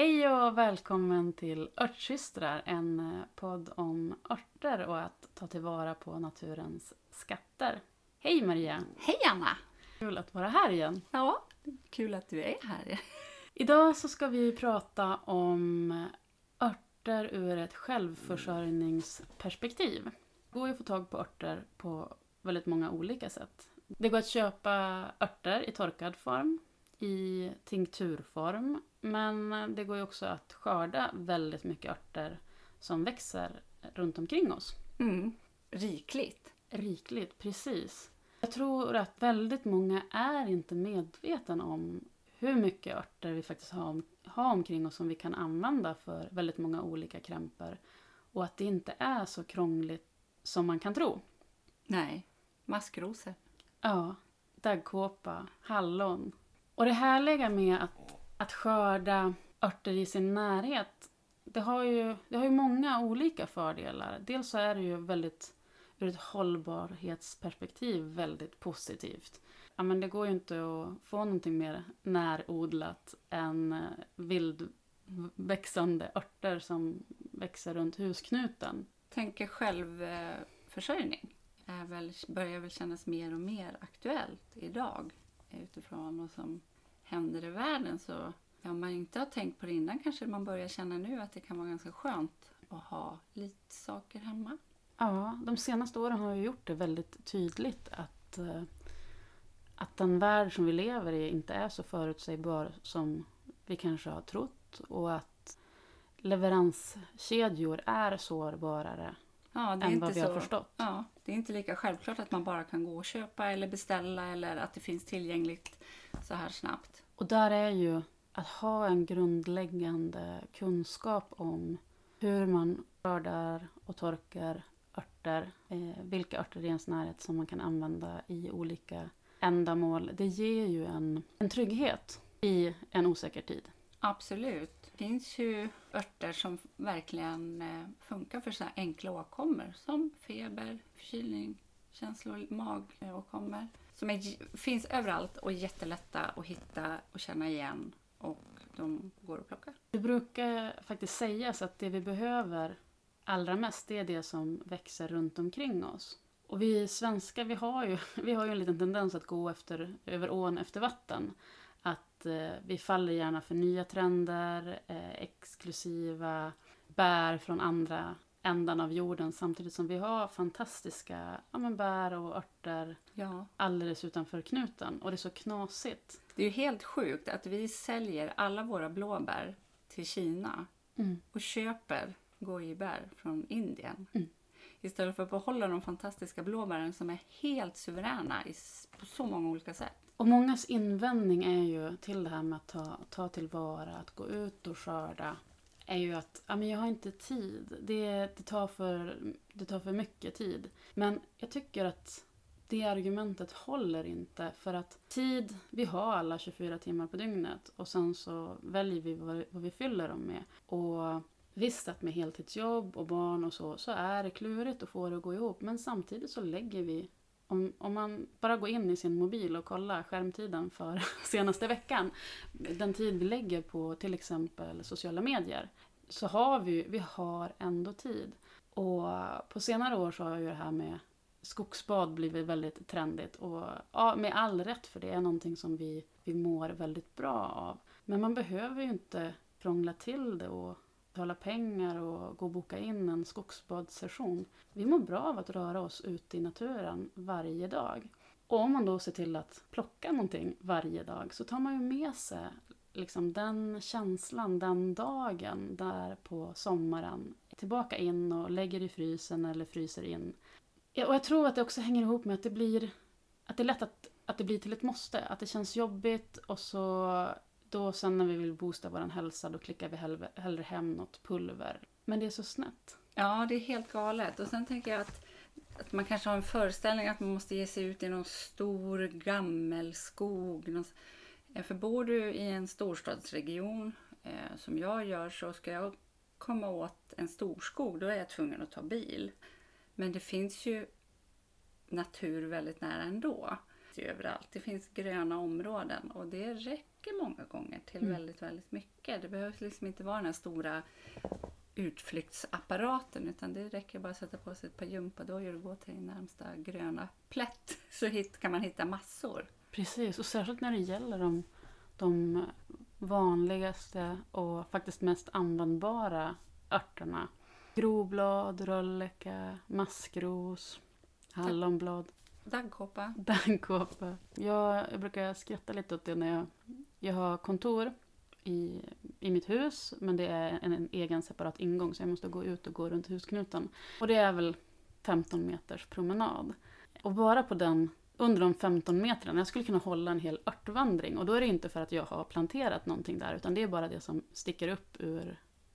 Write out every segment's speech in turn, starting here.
Hej och välkommen till Örtsystrar, en eh, podd om örter och att ta tillvara på naturens skatter. Hej Maria! Hej Anna! Kul att vara här igen. Ja, kul att du är här. Idag så ska vi prata om örter ur ett självförsörjningsperspektiv. Det går ju att få tag på örter på väldigt många olika sätt. Det går att köpa örter i torkad form, i tinkturform, men det går ju också att skörda väldigt mycket örter som växer runt omkring oss. Mm. Rikligt. Rikligt, precis. Jag tror att väldigt många är inte medvetna om hur mycket örter vi faktiskt har, har omkring oss som vi kan använda för väldigt många olika krämpor. Och att det inte är så krångligt som man kan tro. Nej, maskrosor. Ja, daggkåpa, hallon. Och det härliga med att, att skörda örter i sin närhet, det har, ju, det har ju många olika fördelar. Dels så är det ju väldigt, ur ett hållbarhetsperspektiv, väldigt positivt. Ja, men det går ju inte att få någonting mer närodlat än eh, vildväxande örter som växer runt husknuten. Tänker självförsörjning är väl, börjar väl kännas mer och mer aktuellt idag utifrån vad som händer i världen så om man inte har tänkt på det innan kanske man börjar känna nu att det kan vara ganska skönt att ha lite saker hemma. Ja, de senaste åren har ju gjort det väldigt tydligt att, eh, att den värld som vi lever i inte är så förutsägbar som vi kanske har trott och att leveranskedjor är sårbarare ja, än vad vi så, har förstått. Ja, det är inte lika självklart att man bara kan gå och köpa eller beställa eller att det finns tillgängligt så här snabbt. Och där är ju att ha en grundläggande kunskap om hur man skördar och torkar örter, eh, vilka örter i ens närhet som man kan använda i olika ändamål. Det ger ju en, en trygghet i en osäker tid. Absolut. Det finns ju örter som verkligen eh, funkar för så här enkla åkommor som feber, förkylning, känslor, magåkommor. Eh, som är, finns överallt och är jättelätta att hitta och känna igen och de går att plocka. Det brukar faktiskt sägas att det vi behöver allra mest det är det som växer runt omkring oss. Och vi svenskar vi har ju, vi har ju en liten tendens att gå efter, över ån efter vatten. Att eh, vi faller gärna för nya trender, eh, exklusiva bär från andra ändan av jorden samtidigt som vi har fantastiska ja, men bär och örter Ja. alldeles utanför knuten. Och det är så knasigt. Det är ju helt sjukt att vi säljer alla våra blåbär till Kina Mm. och köper gojibär från Indien. Mm. Istället för att behålla de fantastiska blåbären som är helt suveräna på så många olika sätt. Och mångas invändning är ju till det här med att ta, ta tillvara, att gå ut och skörda, är ju att ja, men jag har inte tid. Det, det, tar för, det tar för mycket tid. Men jag tycker att det argumentet håller inte. För att tid, vi har alla 24 timmar på dygnet och sen så väljer vi vad, vad vi fyller dem med. Och visst att med heltidsjobb och barn och så, så är det klurigt att få det att gå ihop. Men samtidigt så lägger vi om, om man bara går in i sin mobil och kollar skärmtiden för senaste veckan, den tid vi lägger på till exempel sociala medier, så har vi, vi har ändå tid. Och på senare år så har ju det här med skogsbad blivit väldigt trendigt och ja, med all rätt för det är någonting som vi, vi mår väldigt bra av. Men man behöver ju inte krångla till det och betala pengar och gå och boka in en skogsbadssession. Vi mår bra av att röra oss ute i naturen varje dag. Och om man då ser till att plocka någonting varje dag så tar man ju med sig liksom den känslan, den dagen där på sommaren. Tillbaka in och lägger i frysen eller fryser in. Och jag tror att det också hänger ihop med att det blir att det är lätt att, att det blir till ett måste. Att det känns jobbigt och så då sen när vi vill boosta vår hälsa då klickar vi hellre, hellre hem något pulver. Men det är så snett. Ja, det är helt galet. Och sen tänker jag att, att man kanske har en föreställning att man måste ge sig ut i någon stor gammelskog. Någon, eh, för bor du i en storstadsregion eh, som jag gör så ska jag komma åt en storskog då är jag tvungen att ta bil. Men det finns ju natur väldigt nära ändå. Det överallt. Det finns gröna områden och det räcker räcker många gånger till Mm. väldigt, väldigt mycket. Det behövs liksom inte vara den här stora utflyktsapparaten utan det räcker bara att sätta på sig ett par gympadojor och gå till närmsta gröna plätt så hit, kan man hitta massor. Precis, och särskilt när det gäller de, de vanligaste och faktiskt mest användbara örterna. Groblad, rölleka, maskros, hallonblad, Daggkåpa. daggkåpa. Jag, jag brukar skratta lite åt det när jag, jag har kontor i, i mitt hus men det är en, en egen separat ingång så jag måste gå ut och gå runt husknuten. Och det är väl 15 meters promenad. Och bara på den, under de 15 metrarna, jag skulle kunna hålla en hel örtvandring och då är det inte för att jag har planterat någonting där utan det är bara det som sticker upp ur,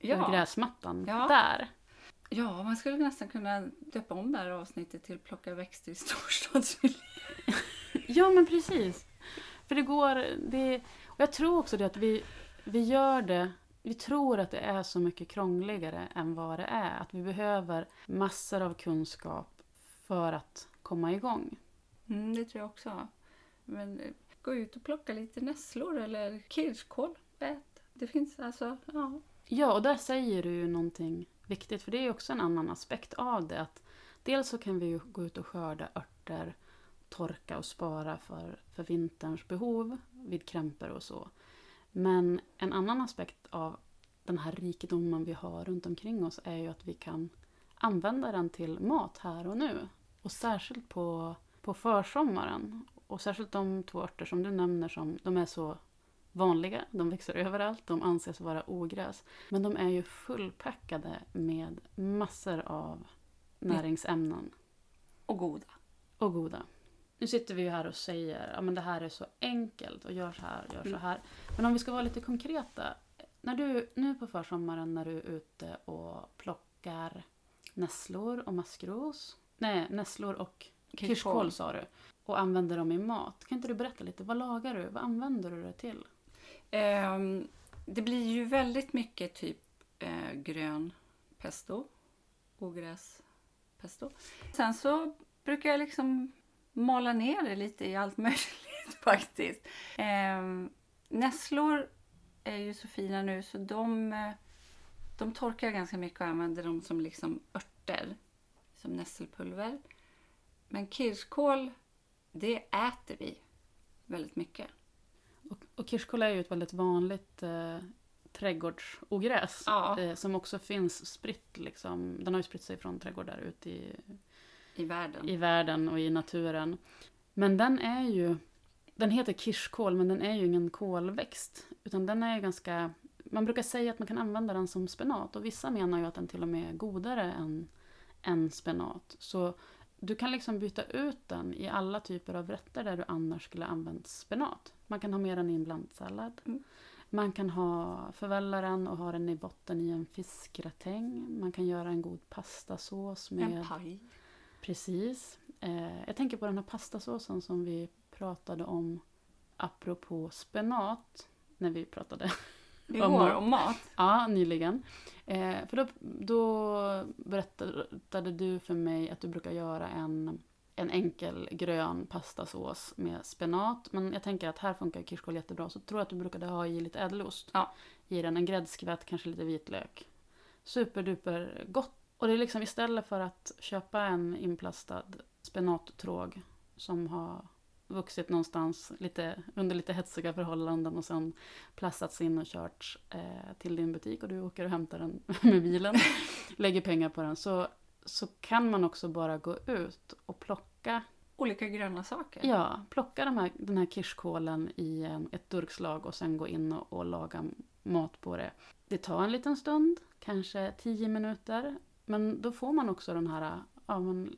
ur Ja. gräsmattan Ja. där. ja, man skulle nästan kunna döpa om det här avsnittet till Plocka växter i storstadsmiljö. Ja, men precis. För det går... Det, och jag tror också det att vi, vi gör det... Vi tror att det är så mycket krångligare än vad det är. Att vi behöver massor av kunskap för att komma igång. Mm, det tror jag också. Men eh, gå ut och plocka lite nässlor eller kirskål. Ät. Det finns alltså, ja. Ja, och där säger du ju någonting viktigt. För det är ju också en annan aspekt av det. Att dels så kan vi ju gå ut och skörda örter, torka och spara för, för vinterns behov vid krämpor och så. Men en annan aspekt av den här rikedomen vi har runt omkring oss är ju att vi kan använda den till mat här och nu. Och särskilt på, på försommaren. Och särskilt de två örter som du nämner som de är så vanliga. De växer överallt, de anses vara ogräs. Men de är ju fullpackade med massor av näringsämnen. Och goda. Och goda. Nu sitter vi ju här och säger att det här är så enkelt och gör så här, gör så Mm. här. Men om vi ska vara lite konkreta. När du, nu på försommaren när du är ute och plockar nässlor och maskros. Nej, nässlor och kirskål sa du. Och använder dem i mat. Kan inte du berätta lite? Vad lagar du? Vad använder du det till? Ehm, det blir ju väldigt mycket typ eh, grön pesto, ogräspesto. Sen så brukar jag liksom mala ner det lite i allt möjligt faktiskt. Ehm, nässlor är ju så fina nu så de, eh, de torkar jag ganska mycket och använder dem som liksom örter, som nässelpulver. Men kirskål, det äter vi väldigt mycket. Och, och kirskål är ju ett väldigt vanligt eh, trädgårdsogräs. Ja. Eh, som också finns spritt liksom. Den har ju spritt sig från trädgårdar ut i, I världen. i världen och i naturen. Men den är ju... Den heter kirskål men den är ju ingen kolväxt. Utan den är ju ganska... Man brukar säga att man kan använda den som spenat. Och vissa menar ju att den till och med är godare än, än spenat. Så du kan liksom byta ut den i alla typer av rätter där du annars skulle använt spenat. Man kan ha med den i en blandsallad. Mm. Man kan ha förvälla den och ha den i botten i en fiskgratäng. Man kan göra en god pastasås med... En paj. Precis. Eh, jag tänker på den här pastasåsen som vi pratade om apropå spenat. När vi pratade Igår Om mat. om mat. Ja, nyligen. Eh, för då, då berättade du för mig att du brukar göra en, en enkel grön pastasås med spenat. Men jag tänker att här funkar kirskål jättebra. Så tror jag att du brukade ha i lite ädelost. Ja. I den, en gräddskvätt, kanske lite vitlök. Superduper gott. Och det är liksom istället för att köpa en inplastad spenattråg som har vuxit någonstans lite, under lite hetsiga förhållanden och sen plastats in och körts eh, till din butik och du åker och hämtar den med bilen, lägger pengar på den, så, så kan man också bara gå ut och plocka, Olika gröna saker. ja, plocka de här, den här kirskålen i en, ett durkslag och sen gå in och, och laga mat på det. Det tar en liten stund, kanske tio minuter, men då får man också den här ja, men,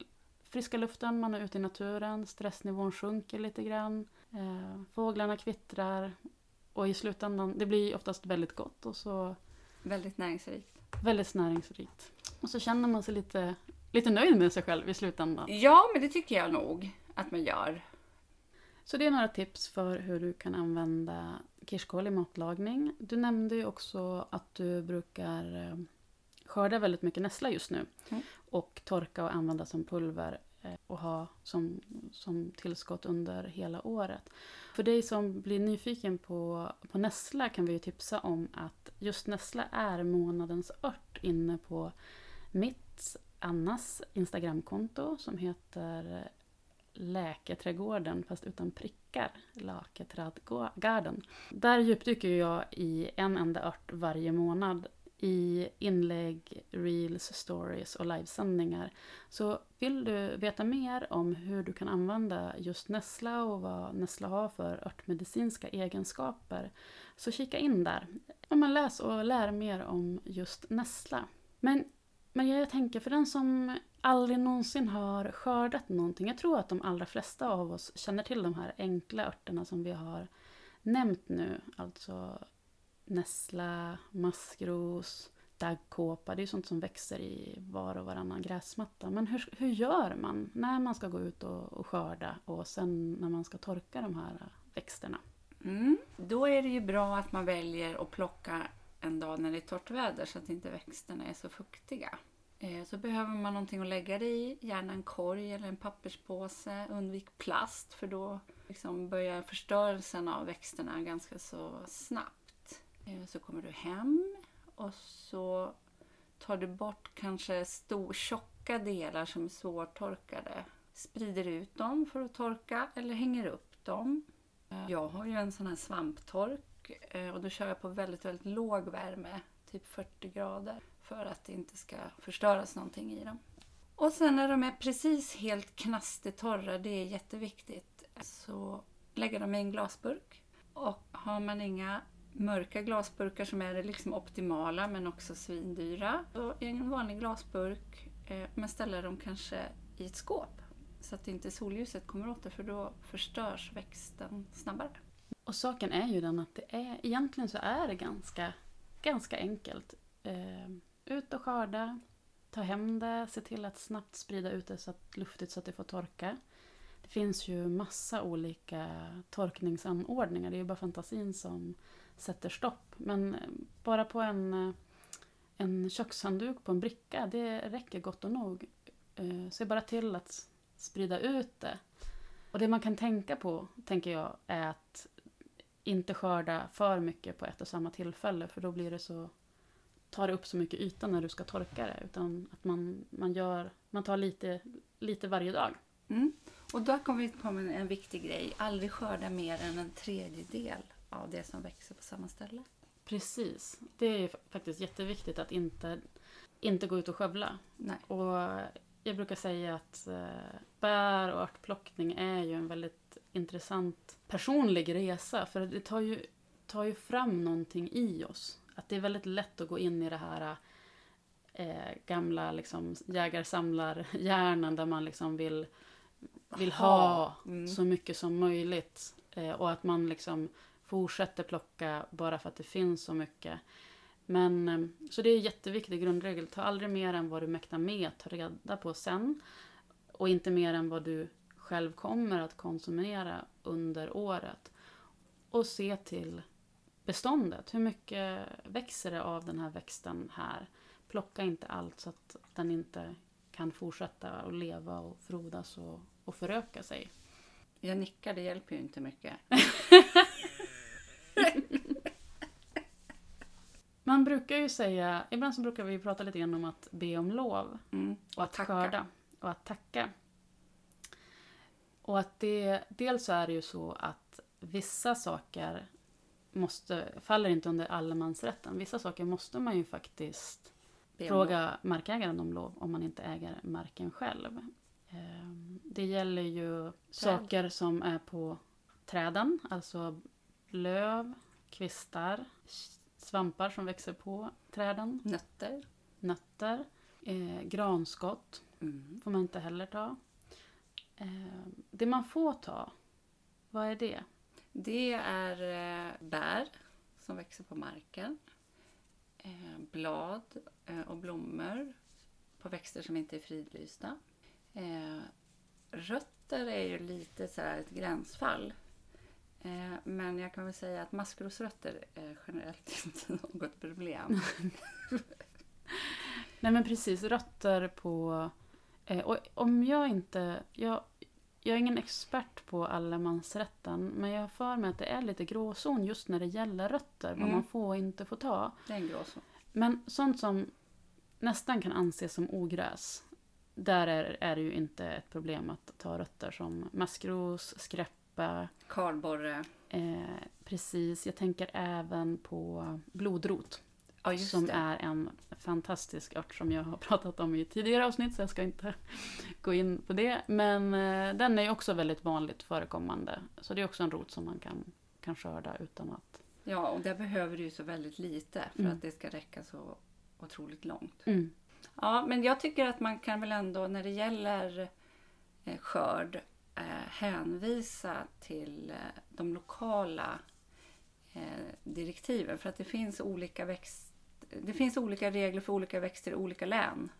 friska luften, man är ute i naturen, stressnivån sjunker lite grann, eh, fåglarna kvittrar och i slutändan, det blir oftast väldigt gott och så Väldigt näringsrikt. väldigt näringsrikt. Och så känner man sig lite, lite nöjd med sig själv i slutändan. Ja, men det tycker jag nog att man gör. Så det är några tips för hur du kan använda kirskål i matlagning. Du nämnde ju också att du brukar eh, skörda väldigt mycket nässla just nu. Mm. Och torka och använda som pulver. eh, att ha som, som tillskott under hela året. För dig som blir nyfiken på, på nässla kan vi ju tipsa om att just nässla är månadens ört inne på mitt, Annas Instagramkonto som heter Läketrädgården fast utan prickar. Laketrädgården. Där djupdyker jag i en enda ört varje månad i inlägg, reels, stories och livesändningar. Så vill du veta mer om hur du kan använda just nässla och vad nässla har för örtmedicinska egenskaper så kika in där. Läs och lär mer om just nässla. Men, men jag tänker för den som aldrig någonsin har skördat någonting. Jag tror att de allra flesta av oss känner till de här enkla örterna som vi har nämnt nu. Alltså nässla, maskros, daggkåpa. Det är sånt som växer i var och varannan gräsmatta. Men hur, hur gör man när man ska gå ut och, och skörda och sen när man ska torka de här växterna? Mm. Då är det ju bra att man väljer att plocka en dag när det är torrt väder så att inte växterna är så fuktiga. Eh, så behöver man någonting att lägga det i, gärna en korg eller en papperspåse. Undvik plast för då liksom börjar förstörelsen av växterna ganska så snabbt. Eh, så kommer du hem och så tar du bort kanske stor, tjocka delar som är svårtorkade. Sprider ut dem för att torka eller hänger upp dem. Eh, jag har ju en sån här svamptork eh, och då kör jag på väldigt, väldigt låg värme, typ 40 grader för att det inte ska förstöras någonting i dem. Och sen när de är precis helt knastertorra, det är jätteviktigt, så lägger dem i en glasburk. Och har man inga mörka glasburkar som är det liksom optimala men också svindyra, Och en vanlig glasburk, eh, men ställa dem kanske i ett skåp så att inte solljuset kommer åt det för då förstörs växten snabbare. Och saken är ju den att det är, egentligen så är det ganska, ganska enkelt. Eh, ut och skörda, ta hem det, se till att snabbt sprida ut det så att luftigt så att det får torka. Det finns ju massa olika torkningsanordningar, det är ju bara fantasin som sätter stopp. Men eh, bara på en, eh, en kökshandduk på en bricka, det räcker gott och nog. Eh, se bara till att sprida ut det. Och det man kan tänka på, tänker jag, är att inte skörda för mycket på ett och samma tillfälle, för då blir det så tar upp så mycket yta när du ska torka det. Utan att man, man, gör, man tar lite, lite varje dag. Mm. Och då kommer vi på en viktig grej. Aldrig skörda mer än en tredjedel av det som växer på samma ställe. Precis. Det är faktiskt jätteviktigt att inte, inte gå ut och skövla. Nej. Och jag brukar säga att eh, bär och örtplockning är ju en väldigt intressant personlig resa. För det tar ju, tar ju fram någonting i oss att det är väldigt lätt att gå in i det här eh, gamla liksom, jägar-samlar-hjärnan där man liksom vill, vill ha mm. så mycket som möjligt. Eh, och att man liksom fortsätter plocka bara för att det finns så mycket. Men, eh, så det är en jätteviktig grundregel. Ta aldrig mer än vad du mäktar med. Ta reda på sen. Och inte mer än vad du själv kommer att konsumera under året. Och se till beståndet. Hur mycket växer det av den här växten här? Plocka inte allt så att den inte kan fortsätta att leva och frodas och, och föröka sig. Jag nickar, det hjälper ju inte mycket. Man brukar ju säga, ibland så brukar vi prata lite grann om att be om lov. Mm, och att tacka. skörda. Och att tacka. Och att det, dels så är det ju så att vissa saker måste, faller inte under allemansrätten. Vissa saker måste man ju faktiskt fråga markägaren om lov om man inte äger marken själv. Ehm, det gäller ju Träd. saker som är på träden, alltså löv, kvistar, svampar som växer på träden. Nötter. Nötter. Eh, granskott mm. får man inte heller ta. Eh, det man får ta, vad är det? Det är eh, bär som växer på marken. Eh, blad eh, och blommor på växter som inte är fridlysta. Rötter är ju lite så ett gränsfall. Men jag kan väl säga att maskrosrötter är generellt inte något problem. Nej men precis, rötter på Eh, och om jag inte... Jag, jag är ingen expert på allemansrätten, men jag har för mig att det är lite gråzon just när det gäller rötter, vad Mm. man får och inte får ta. Det är en gråzon. Men sånt som nästan kan anses som ogräs, där är, är det ju inte ett problem att ta rötter som maskros, skräppa, Kardborre. eh, precis. Jag tänker även på blodrot, Ja, som det. är en fantastisk ört som jag har pratat om i tidigare avsnitt, så jag ska inte gå in på det. Men eh, den är också väldigt vanligt förekommande, så det är också en rot som man kan, kan skörda utan att... Ja, och där behöver du ju så väldigt lite för Mm. att det ska räcka så otroligt långt. Mm. Ja, men jag tycker att man kan väl ändå när det gäller eh, skörd hänvisa till eh, de lokala eh, direktiven. För att det finns olika växt, det finns olika regler för olika växter i olika län.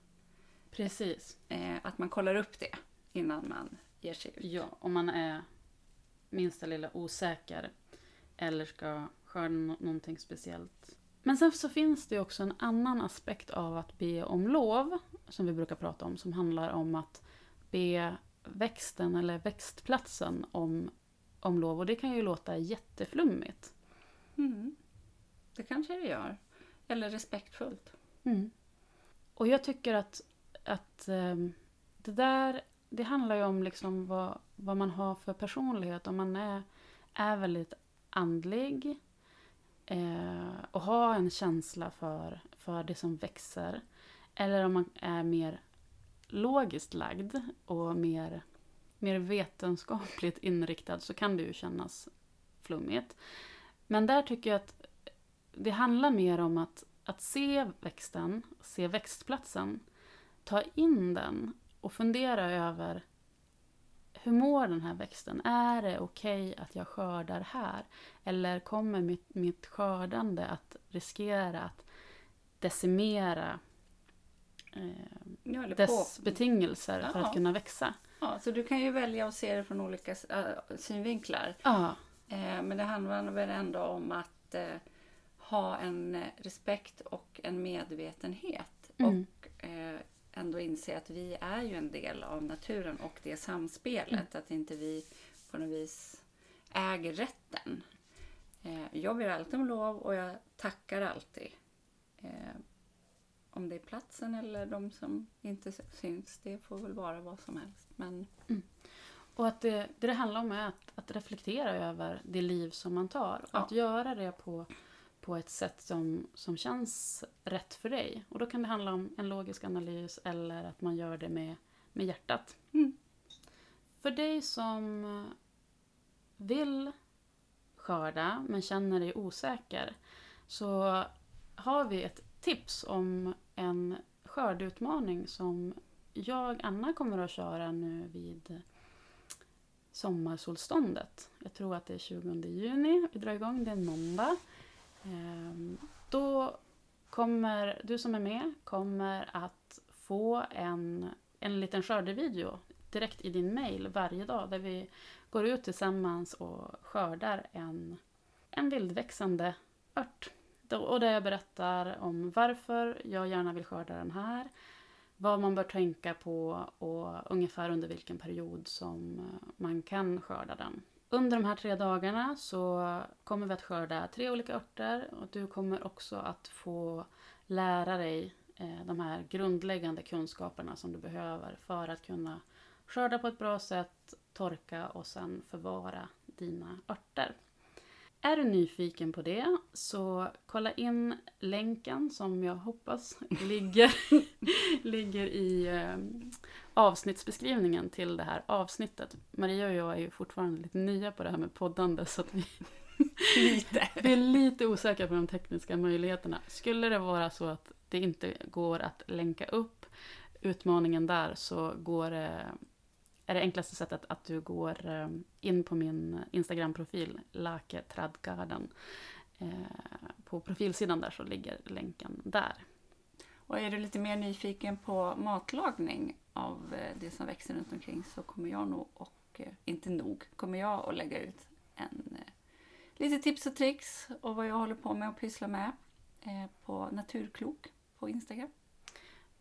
Precis. Eh, att man kollar upp det innan man ger sig ut. Ja, om man är minsta lilla osäker eller ska skörda nå- någonting speciellt. Men sen så finns det också en annan aspekt av att be om lov, som vi brukar prata om, som handlar om att be växten eller växtplatsen om, om lov. Och det kan ju låta jätteflummigt. Mm. Det kanske det gör. Eller respektfullt. Mm. Och jag tycker att, att ehm, det där, det handlar ju om liksom vad, vad man har för personlighet. Om man är, är väldigt andlig eh, och har en känsla för, för det som växer. Eller om man är mer logiskt lagd och mer, mer vetenskapligt inriktad så kan det ju kännas flummigt. Men där tycker jag att det handlar mer om att, att se växten, se växtplatsen, ta in den och fundera över hur mår den här växten? Är det okej att jag skördar här? Eller kommer mitt, mitt skördande att riskera att decimera Ja, dess på. betingelser för Ja. att kunna växa? Ja, så du kan ju välja att se det från olika äh, synvinklar. Ja, Eh, men det handlar väl ändå om att eh, ha en eh, respekt och en medvetenhet. Mm. Och ändå inse att vi är ju en del av naturen och det samspelet. Att inte vi på något vis äger rätten. Jag ber alltid om lov och jag tackar alltid. Om det är platsen eller de som inte syns, det får väl vara vad som helst. Men Och att det, det det handlar om är att, att reflektera över det liv som man tar. Ja. att göra det på, på ett sätt som, som känns rätt för dig. Och då kan det handla om en logisk analys eller att man gör det med, med hjärtat. Mm. För dig som vill skörda men känner dig osäker så har vi ett tips om en skördeutmaning som jag, Anna, kommer att köra nu vid sommarsolståndet. Jag tror att det är 20 juni vi drar igång, det är en måndag. Ehm, då kommer du som är med kommer att få en, en liten skördevideo direkt i din mail varje dag där vi går ut tillsammans och skördar en, en vildväxande ört. Och där jag berättar om varför jag gärna vill skörda den här, vad man bör tänka på och ungefär under vilken period som eh, man kan skörda den. Under de här tre dagarna så kommer vi att skörda tre olika örter och du kommer också att få lära dig eh, de här grundläggande kunskaperna som du behöver för att kunna skörda på ett bra sätt, torka och sen förvara dina örter. Är du nyfiken på det så kolla in länken som jag hoppas ligger, ligger i eh, avsnittsbeskrivningen till det här avsnittet. Maria och jag är ju fortfarande lite nya på det här med poddande så att vi, lite. vi är lite osäkra på de tekniska möjligheterna. Skulle det vara så att det inte går att länka upp utmaningen där så går det är det enklaste sättet att du går ehm, in på min Instagram-profil, Lake Tradgarden. Eh, på profilsidan där så ligger länken där. Och är du lite mer nyfiken på matlagning av eh, det som växer runt omkring så kommer jag nog, och eh, inte nog, kommer jag att lägga ut en lite tips och tricks och vad jag håller på med och pysslar med på Naturklok på Instagram.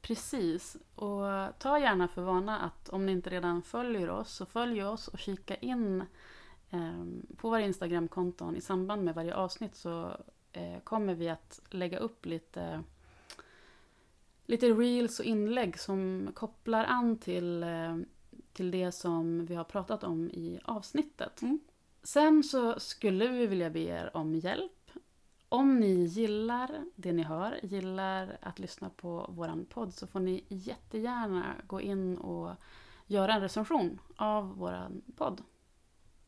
Precis. Och ta gärna för vana att om ni inte redan följer oss så följ oss och kika in eh, på våra Instagramkonton. I samband med varje avsnitt så eh, kommer vi att lägga upp lite lite reels och inlägg som kopplar an till, eh, till det som vi har pratat om i avsnittet. Mm. Sen så skulle vi vilja be er om hjälp. Om ni gillar det ni hör, gillar att lyssna på våran podd så får ni jättegärna gå in och göra en recension av våran podd.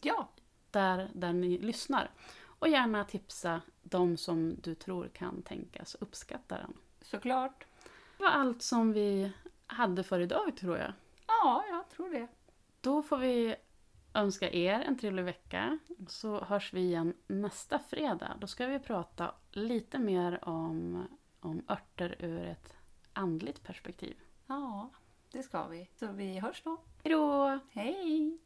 Ja, Där, där ni lyssnar. Och gärna tipsa de som du tror kan tänkas uppskatta den. såklart. Det var allt som vi hade för idag tror jag. Ja, jag tror det. Då får vi önska er en trevlig vecka. Så hörs vi igen nästa fredag. Då ska vi prata lite mer om, om örter ur ett andligt perspektiv. Ja, det ska vi. Så vi hörs då. Hejdå! Hej!